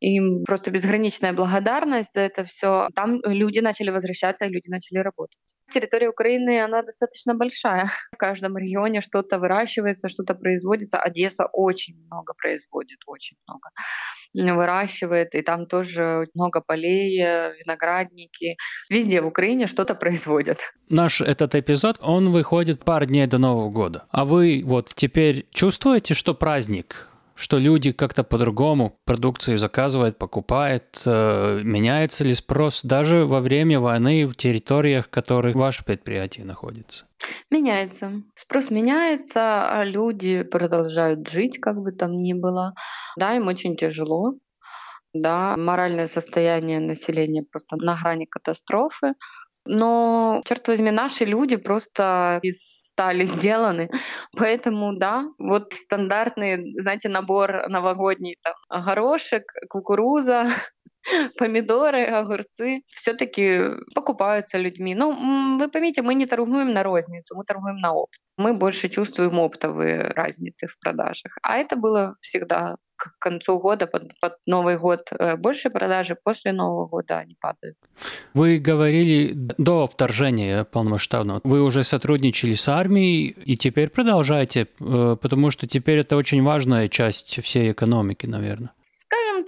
им просто безграничная благодарность за это все. Там люди начали возвращаться, люди начали работать. Территория Украины, она достаточно большая. В каждом регионе что-то выращивается, что-то производится. Одесса очень много производит, очень много выращивает, и там тоже много полей, э, виноградники. Везде в Украине что-то производят. Наш этот эпизод, он выходит пару дней до Нового года. А вы вот теперь чувствуете, что праздник что люди как-то по-другому продукцию заказывают, покупают, э, меняется ли спрос даже во время войны в территориях, в которых ваше предприятие находится? Меняется. Спрос меняется, а люди продолжают жить, как бы там ни было. Да, им очень тяжело. Да, моральное состояние населения просто на грани катастрофы. Но, черт возьми, наши люди просто из стали сделаны. <laughs> Поэтому, да, вот стандартный, знаете, набор новогодний, там, горошек, кукуруза, <laughs> <laughs> помидоры, огурцы все-таки покупаются людьми. Ну, вы поймите, мы не торгуем на розницу, мы торгуем на опт. Мы больше чувствуем оптовые разницы в продажах. А это было всегда к концу года, под, под Новый год э, больше продажи, после Нового года они падают. Вы говорили до вторжения полномасштабного, вы уже сотрудничали с армией и теперь продолжаете, э, потому что теперь это очень важная часть всей экономики, наверное.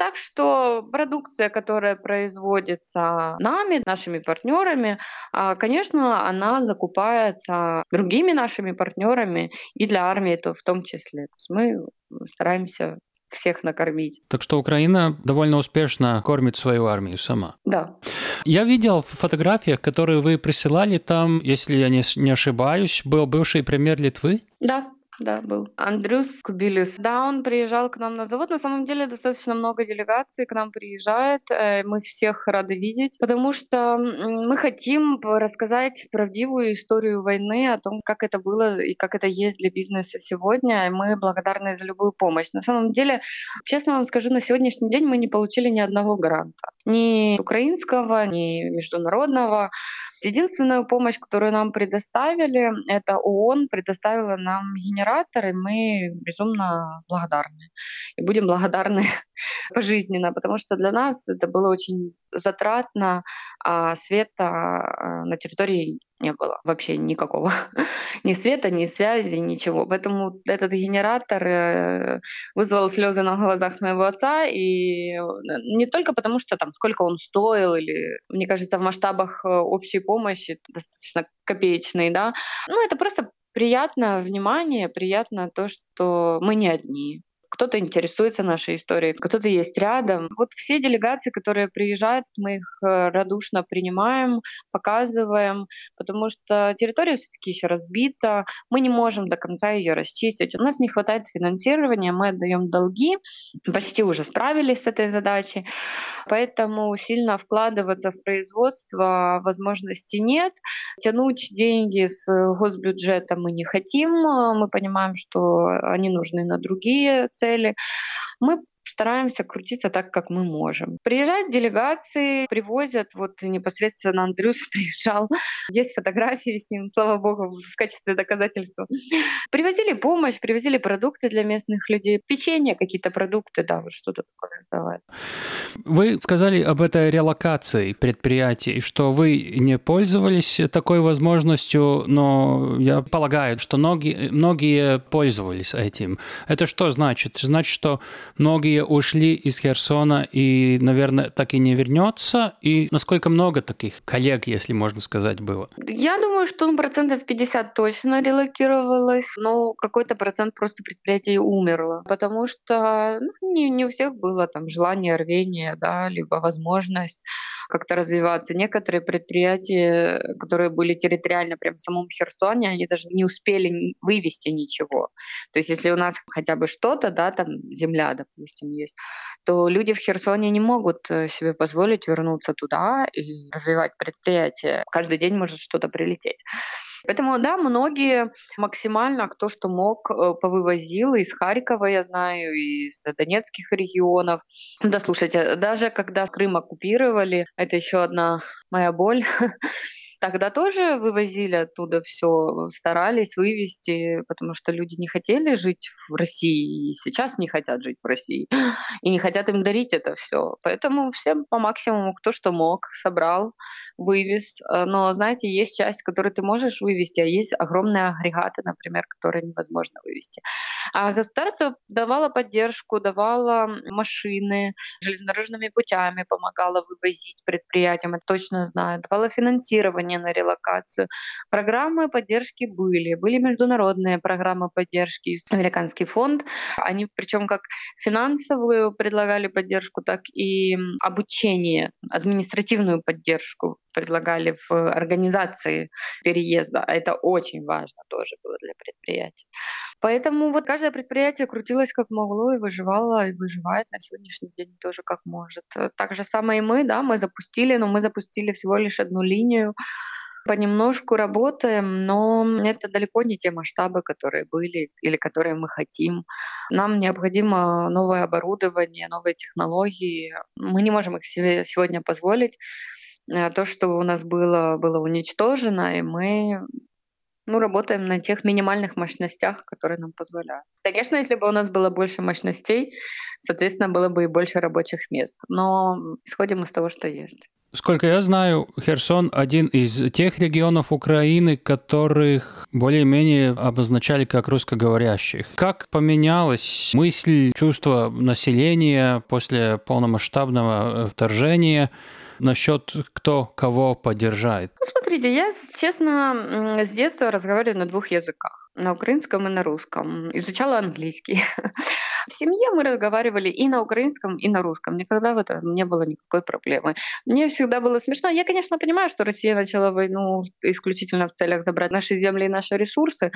Так, что продукция, которая производится нами, нашими партнерами, а, конечно, она закупается другими нашими партнерами и для армии то в том числе. То есть мы стараемся всех накормить. Так что Украина довольно успешно кормит свою армию сама. Да. Я видел в фотографиях, которые вы присылали, там, если я не ошибаюсь, был бывший премьер Литвы. Да, да, был. Андрюс Кубилюс. Да, он приезжал к нам на завод. На самом деле достаточно много делегаций к нам приезжает. Э, мы всех рады видеть, потому что мы хотим рассказать правдивую историю войны, о том, как это было и как это есть для бизнеса сегодня. И мы благодарны за любую помощь. На самом деле, честно вам скажу, на сегодняшний день мы не получили ни одного гранта. Ни украинского, ни международного. Единственную помощь, которую нам предоставили, это ООН предоставила нам генератор, и мы безумно благодарны. И будем благодарны <laughs> пожизненно, потому что для нас это было очень затратно, а света а, на территории не было вообще никакого. <laughs> ни света, ни связи, ничего. Поэтому этот генератор э, вызвал слезы на глазах моего отца. И э, не только потому, что там сколько он стоил, или, мне кажется, в масштабах э, общей помощи достаточно копеечный, да. Ну, это просто приятно внимание, приятно то, что мы не одни кто-то интересуется нашей историей, кто-то есть рядом. Вот все делегации, которые приезжают, мы их э, радушно принимаем, показываем, потому что территория все-таки еще разбита, мы не можем до конца ее расчистить. У нас не хватает финансирования, мы отдаем долги, почти уже справились с этой задачей, поэтому сильно вкладываться в производство возможности нет. Тянуть деньги с госбюджета мы не хотим, мы понимаем, что они нужны на другие цели. Мы стараемся крутиться так, как мы можем. Приезжают делегации, привозят, вот непосредственно Андрюс <laughs> приезжал, есть фотографии с ним, слава богу, в качестве доказательства. Привозили помощь, привозили продукты для местных людей, печенье, какие-то продукты, да, вот что-то такое раздавали. Вы сказали об этой релокации предприятий, что вы не пользовались такой возможностью, но я полагаю, что многие, многие пользовались этим. Это что значит? Значит, что многие ушли из Херсона и, наверное, так и не вернется? И насколько много таких коллег, если можно сказать, было? Я думаю, что ну, процентов 50 точно релокировалось, но какой-то процент просто предприятий умерло, потому что ну, не, не у всех было там желание, рвение, да, либо возможность как-то развиваться. Некоторые предприятия, которые были территориально прям в самом Херсоне, они даже не успели вывести ничего. То есть если у нас хотя бы что-то, да, там земля, допустим, есть, то люди в Херсоне не могут э, себе позволить вернуться туда и развивать предприятие. Каждый день может что-то прилететь. Поэтому, да, многие максимально, кто что мог, э, повывозил из Харькова, я знаю, из донецких регионов. Да, слушайте, даже когда Крым оккупировали, это еще одна моя боль, <laughs> Тогда тоже вывозили оттуда все, старались вывести, потому что люди не хотели жить в России, и сейчас не хотят жить в России, и не хотят им дарить это все. Поэтому всем по максимуму, кто что мог, собрал, вывез. Но, знаете, есть часть, которую ты можешь вывести, а есть огромные агрегаты, например, которые невозможно вывести. А государство давало поддержку, давало машины, железнодорожными путями помогало вывозить предприятиям, это точно знаю, давало финансирование решения на релокацию. Программы поддержки были. Были международные программы поддержки. Американский фонд. Они причем как финансовую предлагали поддержку, так и обучение, административную поддержку предлагали в организации переезда. А это очень важно тоже было для предприятий. Поэтому вот каждое предприятие крутилось как могло и выживало, и выживает на сегодняшний день тоже как может. Так же самое и мы, да, мы запустили, но мы запустили всего лишь одну линию, понемножку работаем, но это далеко не те масштабы, которые были или которые мы хотим. Нам необходимо новое оборудование, новые технологии. Мы не можем их себе сегодня позволить. Э, то, что у нас было, было уничтожено, и мы ну, работаем на тех минимальных мощностях, которые нам позволяют. Конечно, если бы у нас было больше мощностей, соответственно, было бы и больше рабочих мест. Но исходим из того, что есть. Сколько я знаю, Херсон один из тех регионов Украины, которых более-менее обозначали как русскоговорящих. Как поменялась мысль, чувство населения после полномасштабного вторжения? Насчет кто кого поддержает? Ну, смотрите, я, честно, с детства разговариваю на двух языках на украинском и на русском. Изучала английский. <laughs> В семье мы разговаривали и на украинском, и на русском. Никогда в этом не было никакой проблемы. Мне всегда было смешно. Я, конечно, понимаю, что Россия начала войну исключительно в целях забрать наши земли и наши ресурсы.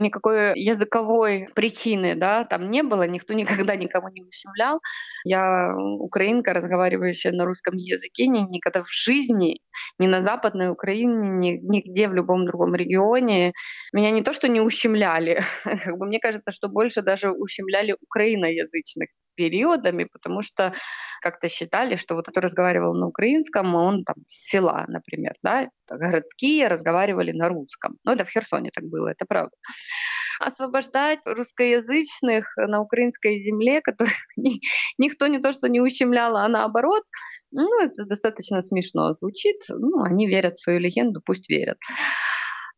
Никакой языковой причины да, там не было. Никто никогда никому не ущемлял. Я украинка, разговаривающая на русском языке, никогда в жизни, ни на Западной Украине, ни, нигде в любом другом регионе меня не то что не ущемляли, <laughs> как бы мне кажется, что больше даже ущемляли Украину украиноязычных периодами, потому что как-то считали, что вот кто разговаривал на украинском, он там с села, например, да, городские разговаривали на русском. Ну, это в Херсоне так было, это правда. Освобождать русскоязычных на украинской земле, которых <laughs> никто не то что не ущемлял, а наоборот, ну, это достаточно смешно звучит. Ну, они верят в свою легенду, пусть верят.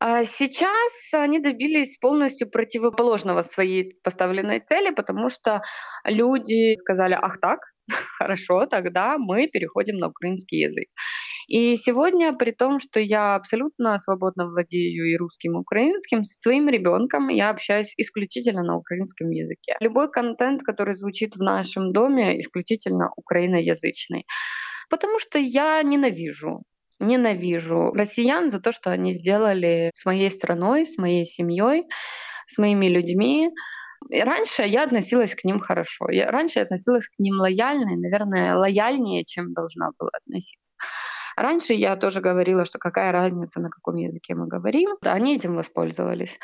А сейчас они добились полностью противоположного своей поставленной цели, потому что люди сказали, ах так, <laughs> хорошо, тогда мы переходим на украинский язык. И сегодня, при том, что я абсолютно свободно владею и русским, и украинским, со своим ребенком я общаюсь исключительно на украинском языке. Любой контент, который звучит в нашем доме, исключительно украиноязычный. Потому что я ненавижу ненавижу россиян за то, что они сделали с моей страной, с моей семьей, с моими людьми. И раньше я относилась к ним хорошо. Я, раньше я относилась к ним лояльно, и, наверное, лояльнее, чем должна была относиться. Раньше я тоже говорила, что какая разница, на каком языке мы говорим. Да, они этим воспользовались.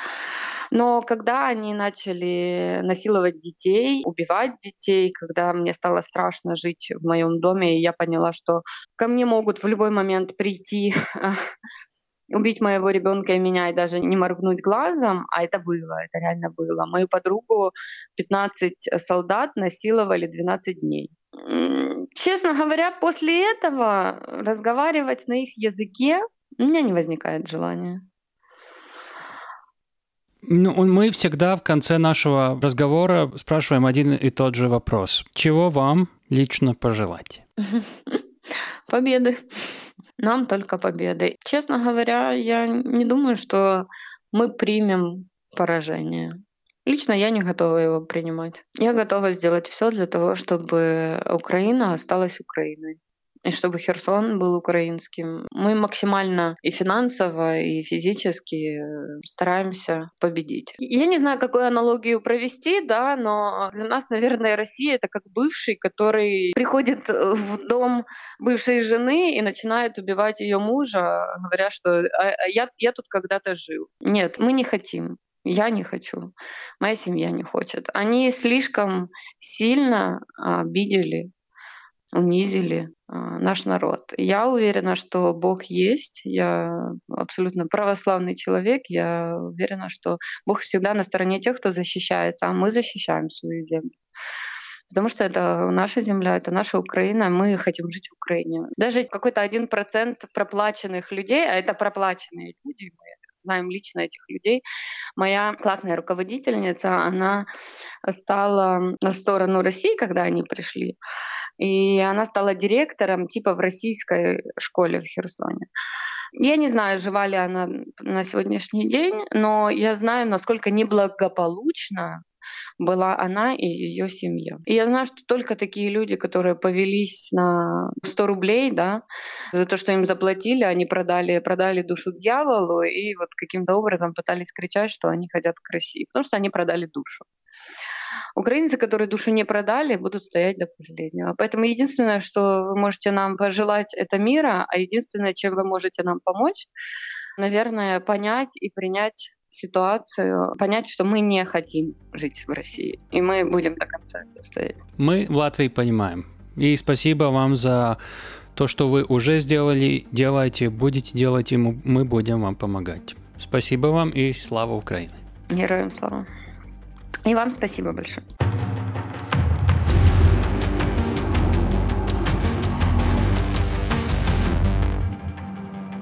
Но когда они начали насиловать детей, убивать детей, когда мне стало страшно жить в моем доме, и я поняла, что ко мне могут в любой момент прийти убить моего ребенка и меня и даже не моргнуть глазом, а это было, это реально было. Мою подругу 15 солдат насиловали 12 дней. Честно говоря, после этого разговаривать на их языке у меня не возникает желания. Ну, мы всегда в конце нашего разговора спрашиваем один и тот же вопрос. Чего вам лично пожелать? Победы. Нам только победы. Честно говоря, я не думаю, что мы примем поражение. Лично я не готова его принимать. Я готова сделать все для того, чтобы Украина осталась Украиной. И чтобы Херсон был украинским. Мы максимально и финансово, и физически э, стараемся победить. Я не знаю, какую аналогию провести, да, но для нас, наверное, Россия — это как бывший, который приходит в дом бывшей жены и начинает убивать ее мужа, говоря, что «А, а я, я тут когда-то жил. Нет, мы не хотим. Я не хочу, моя семья не хочет. Они слишком сильно обидели, унизили а, наш народ. Я уверена, что Бог есть. Я абсолютно православный человек. Я уверена, что Бог всегда на стороне тех, кто защищается, а мы защищаем свою землю. Потому что это наша земля, это наша Украина, мы хотим жить в Украине. Даже какой-то один процент проплаченных людей, а это проплаченные люди, мы знаем лично этих людей. Моя классная руководительница, она стала на сторону России, когда они пришли, и она стала директором типа в российской школе в Херсоне. Я не знаю, жива ли она на сегодняшний день, но я знаю, насколько неблагополучно была она и ее семья. И я знаю, что только такие люди, которые повелись на 100 рублей, да, за то, что им заплатили, они продали, продали душу дьяволу и вот каким-то образом пытались кричать, что они хотят к России, потому что они продали душу. Украинцы, которые душу не продали, будут стоять до последнего. Поэтому единственное, что вы можете нам пожелать, это мира, а единственное, чем вы можете нам помочь, наверное, понять и принять ситуацию, понять, что мы не хотим жить в России, и мы будем до конца это стоять. Мы в Латвии понимаем. И спасибо вам за то, что вы уже сделали, делаете, будете делать, и мы будем вам помогать. Спасибо вам и слава Украине. Героям слава. И вам спасибо большое.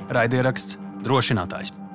Raidieraksts drošinātājs.